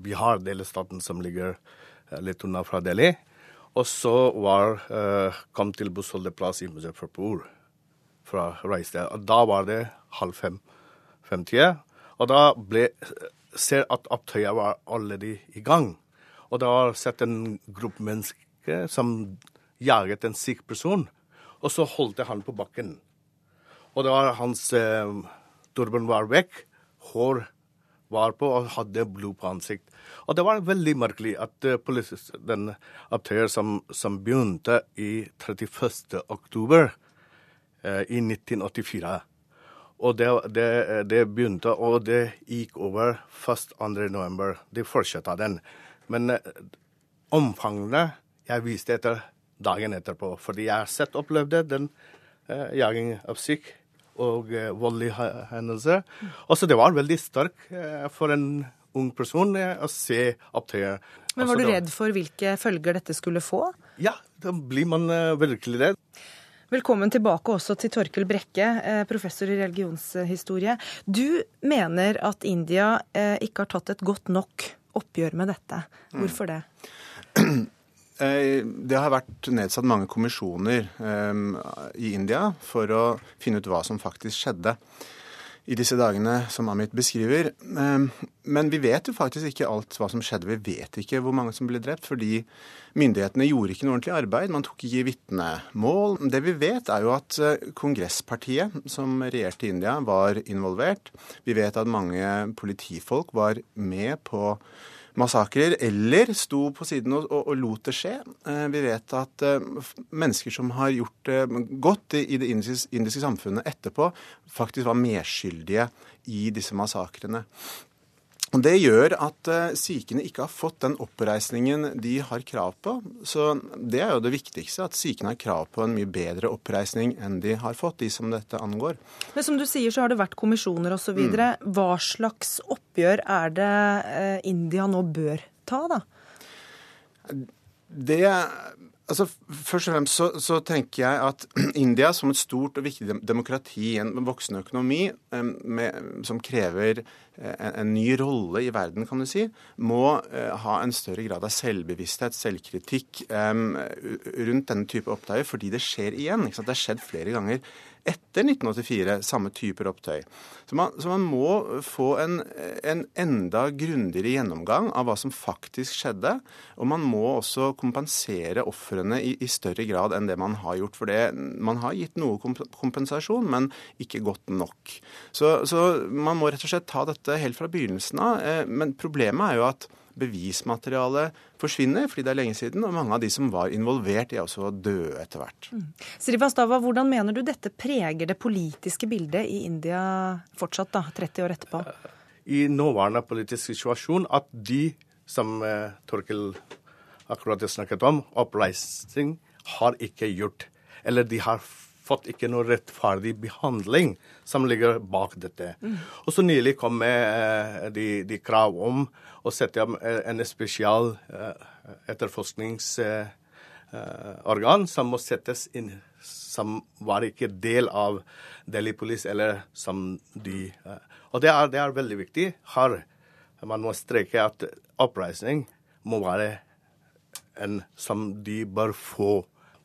Bihar, delstaten som ligger litt unna fra Delhi. Og så var, kom til bussholdeplass i Muzaffarpur fra reiste. Da var det halv fem, femtida. Og da ble ser at opptøyet var allerede i gang. Og da var sett en gruppe mennesker som jaget en syk person, og så holdt han på bakken. Og da var hans eh, turban var vekk, hår var på og hadde blod på ansikt. Og det var veldig merkelig at uh, den opptøyet som, som begynte i 31. oktober, i 1984. Og det, det, det, begynte, og det gikk over først 2. november. Det fortsatte den. Men eh, omfangene jeg viste etter dagen etterpå, fordi jeg har sett og opplevde den eh, jaging av syk og eh, voldelige hendelser. Også det var veldig sterkt eh, for en ung person eh, å se opptøyer. Men var du redd for hvilke følger dette skulle få? Ja, da blir man eh, virkelig redd. Velkommen tilbake også til Torkel Brekke, eh, professor i religionshistorie. Du mener at India eh, ikke har tatt et godt nok oppgjør med dette. Hvorfor det? Eh, det har vært nedsatt mange kommisjoner i India for å finne ut hva som faktisk skjedde i disse dagene som Amit beskriver. Ehm, men vi vet jo faktisk ikke alt hva som skjedde. Vi vet ikke hvor mange som ble drept, fordi myndighetene gjorde ikke noe ordentlig arbeid. Man tok ikke vitnemål. Det vi vet, er jo at eh, kongresspartiet som regjerte i India, var involvert. Vi vet at mange politifolk var med på massakrer, eller sto på siden og, og, og lot det skje. Eh, vi vet at uh, mennesker som har gjort det godt i, i det indiske, indiske, samfunnet etterpå, faktisk var medskyldige i disse massakrene. Og Det gjør at uh, ikke har fått den oppreisningen de har krav på. Så Det er jo det viktigste, at sikene har krav på en mye bedre oppreisning enn de har fått, de som dette angår. Men som du sier, så har det vært kommisjoner osv. Mm. Hva slags oppgjør er det uh, India nå bør ta, da? Det Altså, Først og fremst så, så, tenker jeg at India som et stort og viktig demokrati, en voksende økonomi med, som krever eh, en, en, ny rolle i verden, kan du si, må uh, ha en større grad av selvbevissthet, selvkritikk um, rundt denne type opptøyer, fordi det skjer igjen. Det har skjedd flere ganger etter 1984 samme typer opptøy. Så man, så man må få en, en enda grundigere gjennomgang av hva som faktisk skjedde. Og man må også kompensere ofrene i, i, større grad enn det man har gjort. For det, man har gitt noe kompensasjon, men ikke godt nok. Så, så man må rett og slett ta dette helt fra begynnelsen av. Eh, men problemet er jo at bevismaterialet forsvinner fordi det er lenge siden, og mange av de som var involvert, er også døde etter hvert. Mm. Srivastava, hvordan mener du dette preger det politiske bildet i India fortsatt, da, 30 år etterpå? I nåværende politisk situasjon at de som eh, Torkel akkurat snakket om, oppreisning, har ikke gjort. Eller de har fått ikke noe rettferdig behandling som ligger bak dette. Mm. Og så nylig kom med de, de, krav om å sette opp en spesial uh, etterforskningsorgan som må settes inn, som var ikke del av Delhi Police, eller som de Og det er, det er, veldig viktig. Her man må streke at oppreisning må være en som de bør få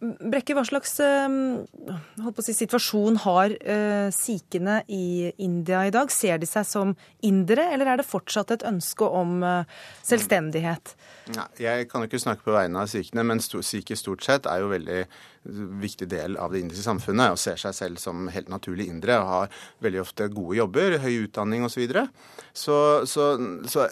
Brekke, hva slags eh, si, situasjon har eh, sikhene i India i dag? Ser de seg som indere, eller er det fortsatt et ønske om eh, selvstendighet? Jeg kan jo ikke snakke på vegne av sikhene, men sikher stort sett er jo veldig viktig del av det indiske samfunnet og ser seg selv som helt naturlig indre og har veldig ofte gode jobber, høy utdanning osv. Så, videre. så Så så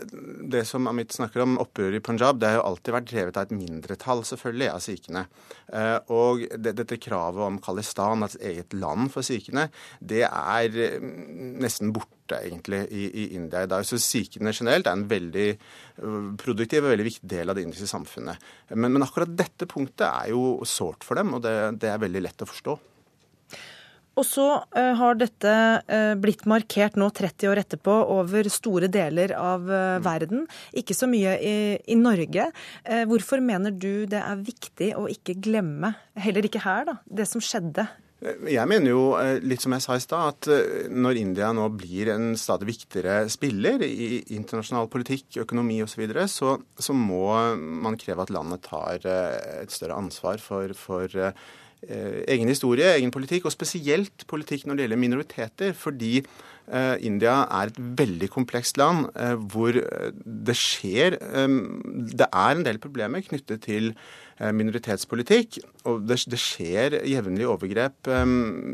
det som Amit snakker om, opprøret i Punjab, det har jo alltid vært drevet av et mindretall, selvfølgelig, av sikhene. Eh, og det, dette kravet om Khalistan, et eget land for sikhene, det er mm, nesten borte egentlig i, i, India i dag. Så sikhene generelt er en veldig øh, produktiv og veldig viktig del av det indiske samfunnet. Men, men akkurat dette punktet er jo sårt for dem, og det, det er veldig lett å forstå. Og så uh, har dette uh, blitt markert nå 30 år etterpå over store deler av uh, verden. Ikke så mye i, i Norge. hvorfor mener du det er viktig å ikke glemme, heller ikke her, da, det som skjedde jeg mener jo, eh, litt som jeg sa i stad, at eh, når India nå blir en stadig viktigere spiller i internasjonal politikk, økonomi osv., så, videre, så så må man kreve at landet tar eh, et større ansvar for, for egen historie, egen politikk, og spesielt politikk når det gjelder minoriteter. Fordi India er et veldig komplekst land hvor det skjer Det er en del problemer knyttet til Eh, minoritetspolitikk. Og det, det skjer jevnlig overgrep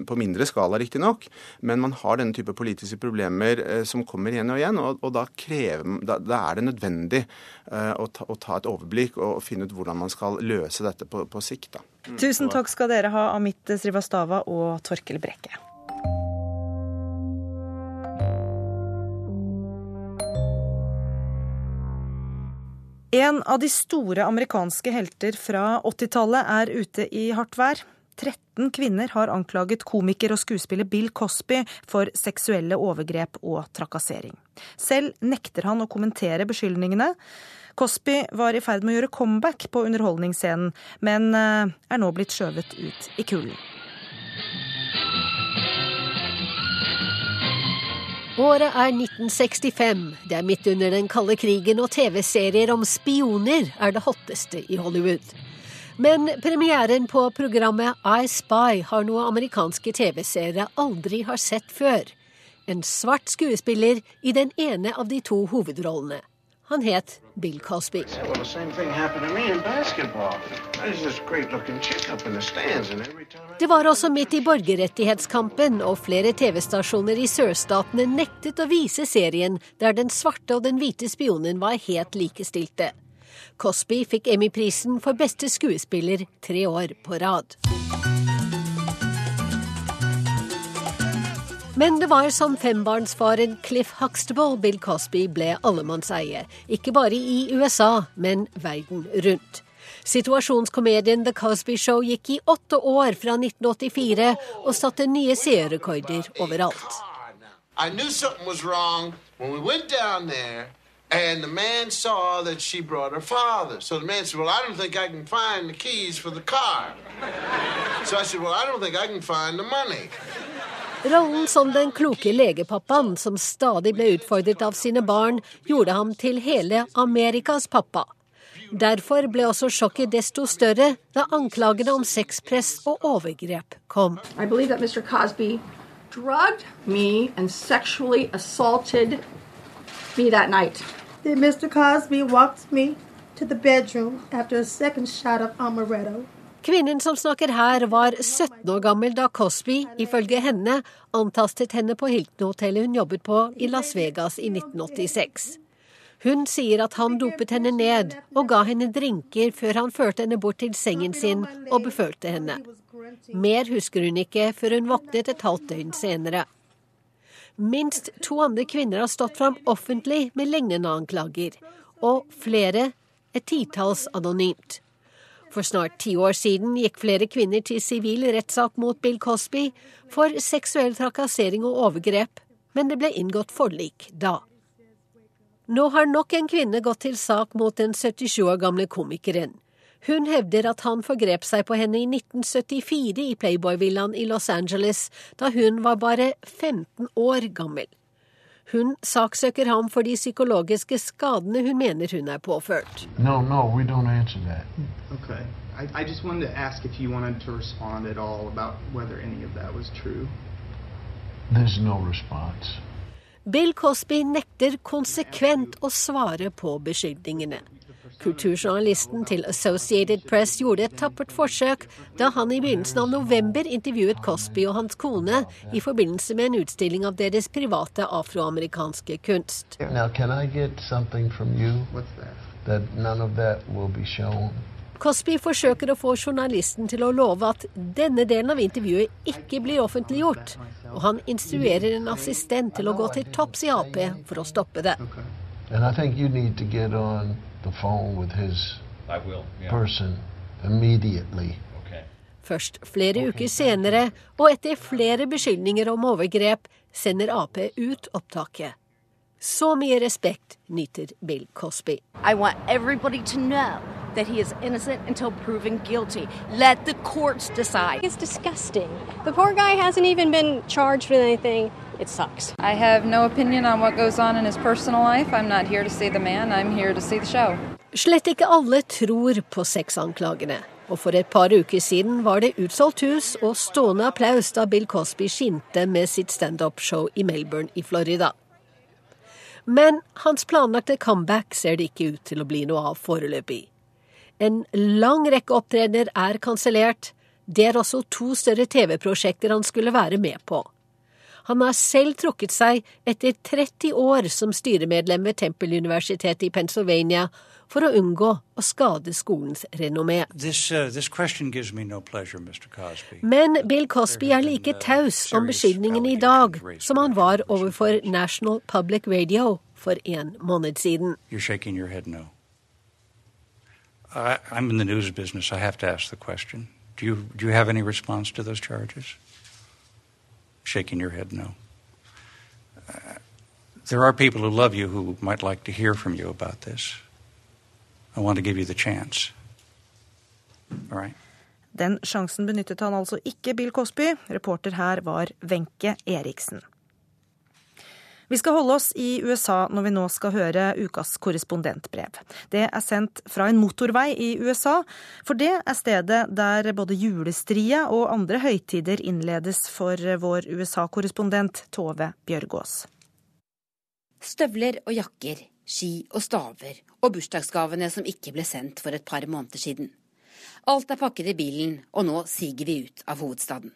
på mindre skala, riktignok, men man har denne type politiske problemer som kommer igjen og igjen. Og, og da, krever, da, da, er det nødvendig å, ta, å, ta, et overblikk og, finne ut hvordan man skal løse dette på, på sikt. Da. Tusen takk skal dere ha, Amit Srivastava og Torkel Brekke. En av de store amerikanske helter fra 80-tallet er ute i hardt vær. 13 kvinner har anklaget komiker og skuespiller Bill Cosby for seksuelle overgrep og trakassering. Selv nekter han å kommentere beskyldningene. Cosby var i ferd med å gjøre comeback på underholdningsscenen, men eh, er nå blitt skjøvet ut i kulden. Året er 1965. Det er midt under den kalde krigen, og TV-serier om spioner er det hotteste i Hollywood. Men premieren på programmet I Spy har noe amerikanske TV-seere aldri har sett før. En svart skuespiller i den ene av de to hovedrollene. Han het Bill Cosby. Det var også midt i borgerrettighetskampen, og flere TV-stasjoner i sørstatene nektet å vise serien der den svarte og den hvite spionen var helt likestilte. Cosby fikk Emmy-prisen for beste skuespiller tre år på rad. Men det var som fembarnsfaren Cliff Huxtable Bill Cosby ble allemannseie. Ikke bare i USA, men verden rundt. Situasjonskomedien The Cosby Show gikk i åtte år fra 1984 og satte nye seerrekorder overalt. I knew something was wrong when we went down there and the man saw that she brought her father. So the man said, Well, I don't think I can find the keys for the car. So I said, Well, I don't think I can find the money. Rollen som den kloke legepappaen som stadig ble utfordret av sine barn, gjorde ham til hele Amerikas pappa. Derfor ble også sjokket desto større da anklagene om sexpress og overgrep kom. Cosby drugged me and sexually assaulted me that night. Mr. Cosby walked me to the bedroom after a second shot of amaretto. Kvinnen som snakker her, var 17 år gammel da Cosby, ifølge henne, antastet henne på Hilton-hotellet hun jobbet på i Las Vegas i 1986. Hun sier at han dopet henne ned og ga henne drinker før han førte henne bort til sengen sin og befølte henne. Mer husker hun ikke før hun våknet et halvt døgn senere. Minst to andre kvinner har stått fram offentlig med lignende anklager, og flere et titalls anonymt. For snart ti år siden gikk flere kvinner til sivil rettssak mot Bill Cosby for seksuell trakassering og overgrep, men det ble inngått forlik da. Nå har nok en kvinne gått til sak mot den 77 år gamle komikeren. Hun hevder at han forgrep seg på henne i 1974 i Playboy-villaen i Los Angeles, da hun var bare 15 år gammel. Hun saksøker ham for de psykologiske skadene hun mener hun er påført. No, no, we don't answer that. Okay. I, I just wanted to ask if you wanted to respond at all about whether any of that was true. There's no response. Bill Cosby nekter konsekvent å svare på beskyldningene. Kulturjournalisten til Associated Press gjorde et tappert forsøk da han i begynnelsen av november intervjuet Cosby og hans kone i forbindelse med en utstilling av deres private afroamerikanske kunst. Now, can I get something from you that none of that will be shown? Cosby forsøker å få journalisten til å love at denne delen av intervjuet ikke blir offentliggjort, og han instruerer en assistent til å gå til topps i Ap for å stoppe det. And The phone with his person immediately. Først flere uker senere, og etter flere beskyldninger om overgrep, sender Ap ut opptaket. Så mye respekt nyter Bill Cosby. I want everybody to know that he is innocent until proven guilty. Let the courts decide. It's disgusting. The poor guy hasn't even been charged with anything. It sucks. I have no opinion on what goes on in his personal life. I'm not here to see the man, I'm here to see the show. Slett ikke alle tror på sexanklagene. Og for et par uker siden var det utsolgt hus og stående applaus da Bill Cosby skinte med sitt standup-show i Melbourne i Florida. Men hans planlagte comeback ser det ikke ut til å bli noe av foreløpig. En lang rekke opptredener er kansellert. Det er også to større TV-prosjekter han skulle være med på. Han har selv trukket seg etter 30 år som styremedlem ved Tempeluniversitetet i Pennsylvania for å unngå å skade skolens renommé. This, uh, Men Bill Cosby er like taus om beskyldningene i dag som han var overfor National Public Radio for en måned siden. No. I, I'm in the news business. I have to ask the question. Do you, do you have any response to those charges? Shaking your head no. Uh, there are people who love you who might like to hear from you about this. I want to give you the chance. All right. Den sjansen benyttet han altså ikke, Bill Cosby. Reporter her var Wenche Eriksen. Vi skal holde oss i USA når vi nå skal høre ukas korrespondentbrev. Det er sendt fra en motorvei i USA, for det er stedet der både julestria og andre høytider innledes for vår USA-korrespondent Tove Bjørgaas. Støvler og jakker, ski og staver og bursdagsgavene som ikke ble sendt for et par måneder siden. Alt er pakket i bilen, og nå siger vi ut av hovedstaden.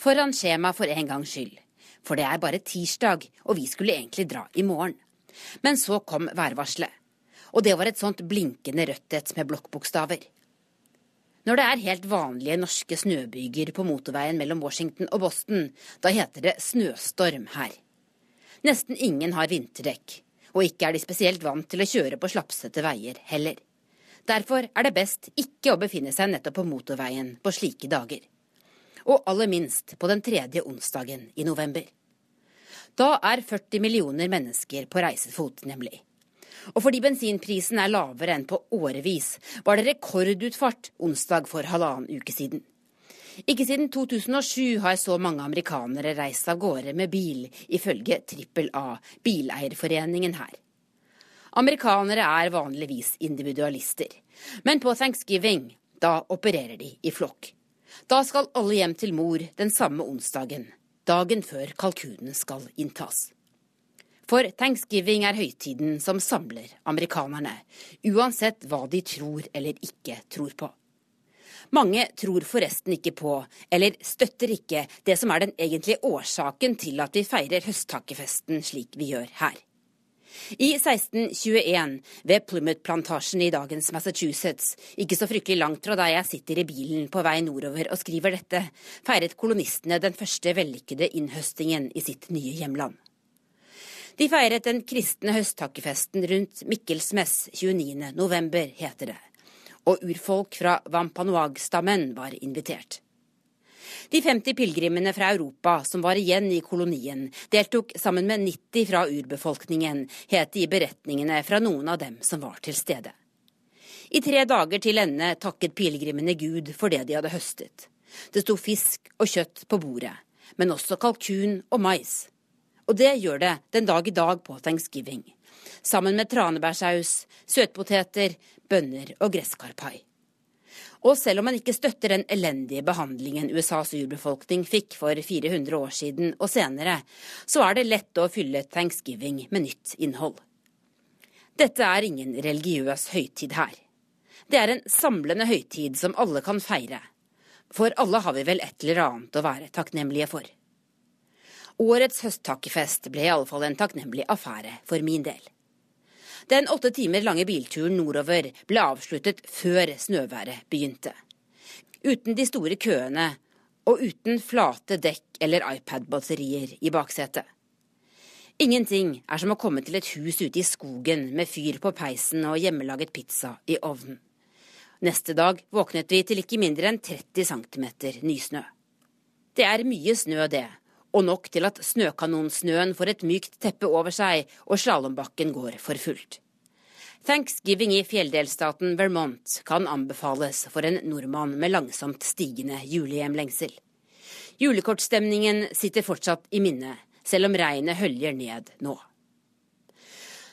Foran skjema for en gangs skyld for det er bare tirsdag, og vi skulle egentlig dra i morgen. Men så kom værvarselet, og det var et sånt blinkende rødt et med blokkbokstaver. Når det er helt vanlige norske snøbyger på motorveien mellom Washington og Boston, da heter det snøstorm her. Nesten ingen har vinterdekk, og ikke er de spesielt vant til å kjøre på slapsete veier heller. Derfor er det best ikke å befinne seg nettopp på motorveien på slike dager og aller minst på den tredje onsdagen i november. Da er 40 millioner mennesker på reisefot, nemlig. Og fordi bensinprisen er lavere enn på årevis, var det rekordutfart onsdag for halvannen uke siden. Ikke siden 2007 har så mange amerikanere reist av gårde med bil, ifølge Trippel A, bileierforeningen her. Amerikanere er vanligvis individualister, men på thanksgiving, da opererer de i flokk. Da skal alle hjem til mor den samme onsdagen, dagen før kalkunen skal inntas. For thanksgiving er høytiden som samler amerikanerne, uansett hva de tror eller ikke tror på. Mange tror forresten ikke på, eller støtter ikke, det som er den egentlige årsaken til at vi feirer høsttakkefesten slik vi gjør her. I 1621, ved Plymouth-plantasjen i dagens Massachusetts, ikke så fryktelig langt fra der jeg sitter i bilen på vei nordover og skriver dette, feiret kolonistene den første vellykkede innhøstingen i sitt nye hjemland. De feiret den kristne høsttakkefesten rundt Mikkelsmess 29. november, heter det, og urfolk fra Wampanoag-stammen var invitert. De 50 pilegrimene fra Europa som var igjen i kolonien, deltok sammen med 90 fra urbefolkningen, het det i beretningene fra noen av dem som var til stede. I tre dager til ende takket pilegrimene Gud for det de hadde høstet. Det sto fisk og kjøtt på bordet, men også kalkun og mais. Og det gjør det den dag i dag på thanksgiving. Sammen med tranebærsaus, søtpoteter, bønner og gresskarpai. Og selv om man ikke støtter den elendige behandlingen USAs urbefolkning fikk for 400 år siden og senere, så er det lett å fylle thanksgiving med nytt innhold. Dette er ingen religiøs høytid her. Det er en samlende høytid som alle kan feire. For alle har vi vel et eller annet å være takknemlige for. Årets høsttakkefest ble i alle fall en takknemlig affære for min del. Den åtte timer lange bilturen nordover ble avsluttet før snøværet begynte. Uten de store køene og uten flate dekk eller iPad-batterier i baksetet. Ingenting er som å komme til et hus ute i skogen med fyr på peisen og hjemmelaget pizza i ovnen. Neste dag våknet vi til ikke mindre enn 30 cm nysnø. Det er mye snø, det, og nok til at snøkanonsnøen får et mykt teppe over seg og slalåmbakken går for fullt. Thanksgiving i fjelldelstaten Vermont kan anbefales for en nordmann med langsomt stigende julehjemlengsel. Julekortstemningen sitter fortsatt i minnet, selv om regnet høljer ned nå.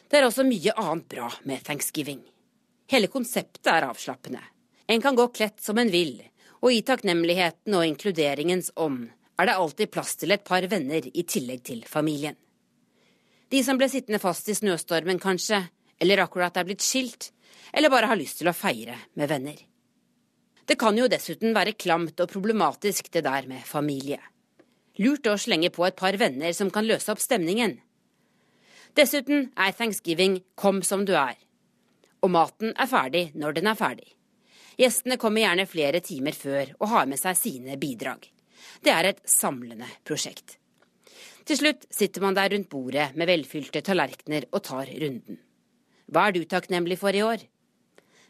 Det er også mye annet bra med thanksgiving. Hele konseptet er avslappende. En kan gå kledt som en vil, og i takknemligheten og inkluderingens ånd er det alltid plass til et par venner i tillegg til familien. De som ble sittende fast i snøstormen, kanskje, eller akkurat er blitt skilt, eller bare har lyst til å feire med venner. Det kan jo dessuten være klamt og problematisk det der med familie. Lurt å slenge på et par venner som kan løse opp stemningen. Dessuten er thanksgiving kom som du er. Og maten er ferdig når den er ferdig. Gjestene kommer gjerne flere timer før og har med seg sine bidrag. Det er et samlende prosjekt. Til slutt sitter man der rundt bordet med velfylte tallerkener og tar runden. Hva er du takknemlig for i år?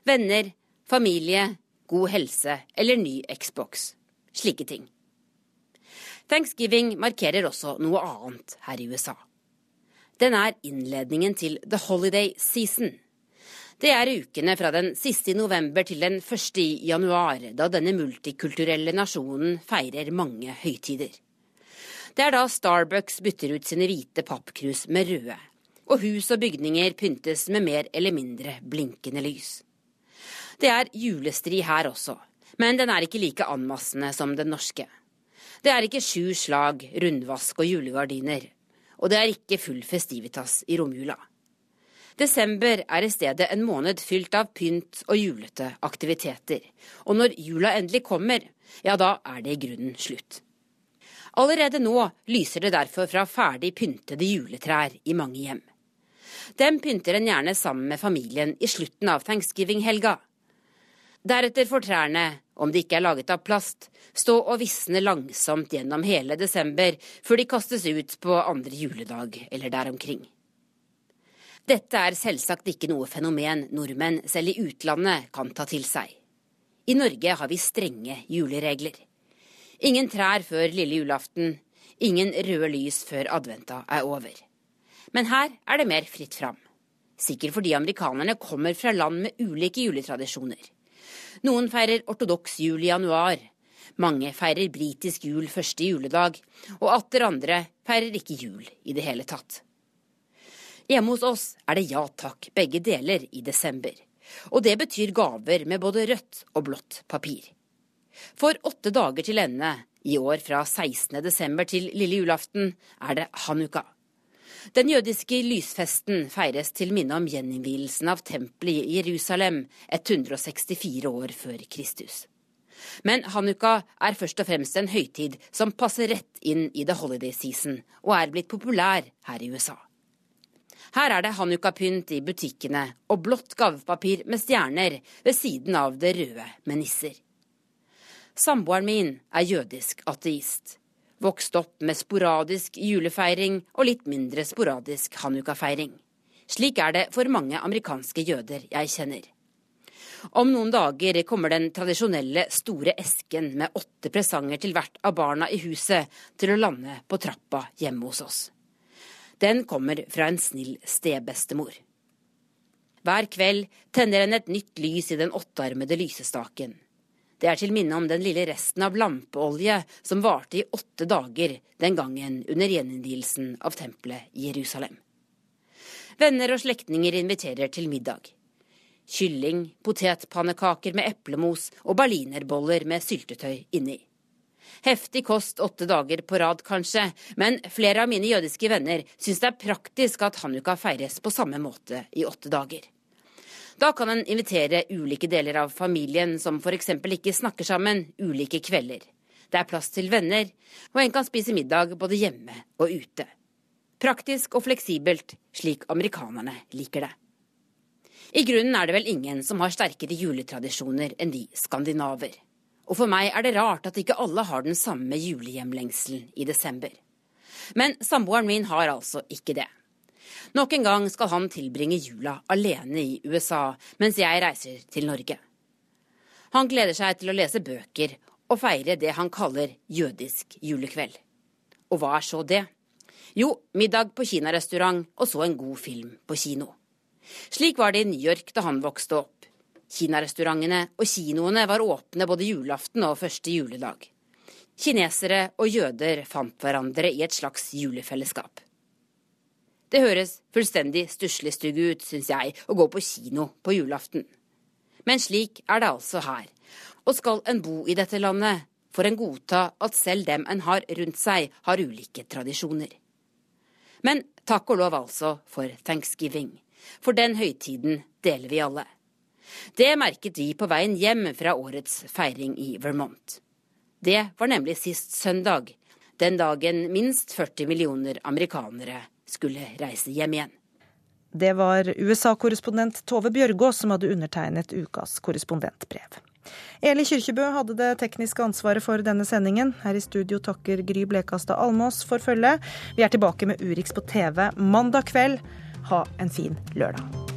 Venner, familie, god helse eller ny Xbox. Slike ting. Thanksgiving markerer også noe annet her i USA. Den er innledningen til The Holiday Season. Det er ukene fra den siste i november til den første i januar, da denne multikulturelle nasjonen feirer mange høytider. Det er da Starbucks bytter ut sine hvite pappkrus med røde, og hus og bygninger pyntes med mer eller mindre blinkende lys. Det er julestri her også, men den er ikke like anmassende som den norske. Det er ikke sju slag, rundvask og julegardiner, og det er ikke full festivitas i romjula. Desember er i stedet en måned fylt av pynt og julete aktiviteter. Og når jula endelig kommer, ja da er det i grunnen slutt. Allerede nå lyser det derfor fra ferdig pyntede juletrær i mange hjem. Dem pynter en gjerne sammen med familien i slutten av thanksgiving-helga. Deretter får trærne, om de ikke er laget av plast, stå og visne langsomt gjennom hele desember før de kastes ut på andre juledag eller der omkring. Dette er selvsagt ikke noe fenomen nordmenn selv i utlandet kan ta til seg. I Norge har vi strenge juleregler. Ingen trær før lille julaften, ingen røde lys før adventa er over. Men her er det mer fritt fram. Sikkert fordi amerikanerne kommer fra land med ulike juletradisjoner. Noen feirer ortodoks jul i januar. Mange feirer britisk jul første juledag, og atter andre feirer ikke jul i det hele tatt. Hjemme hos oss er det ja takk, begge deler i desember. Og det betyr gaver med både rødt og blått papir. For åtte dager til ende, i år fra 16. desember til lille julaften, er det hanukka. Den jødiske lysfesten feires til minne om gjeninnvielsen av tempelet i Jerusalem 164 år før Kristus. Men hanukka er først og fremst en høytid som passer rett inn i the holiday season, og er blitt populær her i USA. Her er det hanukapynt i butikkene og blått gavepapir med stjerner ved siden av det røde med nisser. Samboeren min er jødisk ateist. Vokst opp med sporadisk julefeiring og litt mindre sporadisk hanukafeiring. Slik er det for mange amerikanske jøder jeg kjenner. Om noen dager kommer den tradisjonelle store esken med åtte presanger til hvert av barna i huset til å lande på trappa hjemme hos oss. Den kommer fra en snill stebestemor. Hver kveld tenner en et nytt lys i den åttearmede lysestaken. Det er til minne om den lille resten av lampeolje som varte i åtte dager den gangen under gjeninnvielsen av tempelet i Jerusalem. Venner og slektninger inviterer til middag. Kylling, potetpannekaker med eplemos og berlinerboller med syltetøy inni. Heftig kost åtte dager på rad, kanskje, men flere av mine jødiske venner syns det er praktisk at hanukka feires på samme måte i åtte dager. Da kan en invitere ulike deler av familien som f.eks. ikke snakker sammen, ulike kvelder. Det er plass til venner, og en kan spise middag både hjemme og ute. Praktisk og fleksibelt, slik amerikanerne liker det. I grunnen er det vel ingen som har sterkere juletradisjoner enn vi skandinaver. Og for meg er det rart at ikke alle har den samme julehjemlengselen i desember. Men samboeren min har altså ikke det. Nok en gang skal han tilbringe jula alene i USA, mens jeg reiser til Norge. Han gleder seg til å lese bøker og feire det han kaller jødisk julekveld. Og hva er så det? Jo, middag på kinarestaurant og så en god film på kino. Slik var det i New York da han vokste opp. Kinarestaurantene og kinoene var åpne både julaften og første juledag. Kinesere og jøder fant hverandre i et slags julefellesskap. Det høres fullstendig stusslig stygg ut, syns jeg, å gå på kino på julaften. Men slik er det altså her. Og skal en bo i dette landet, får en godta at selv dem en har rundt seg, har ulike tradisjoner. Men takk og lov altså for thanksgiving. For den høytiden deler vi alle. Det merket vi på veien hjem fra årets feiring i Vermont. Det var nemlig sist søndag, den dagen minst 40 millioner amerikanere skulle reise hjem igjen. Det var USA-korrespondent Tove Bjørgaas som hadde undertegnet ukas korrespondentbrev. Eli Kyrkjebø hadde det tekniske ansvaret for denne sendingen. Her i studio takker Gry Blekastad Almås for følget. Vi er tilbake med Urix på TV mandag kveld. Ha en fin lørdag.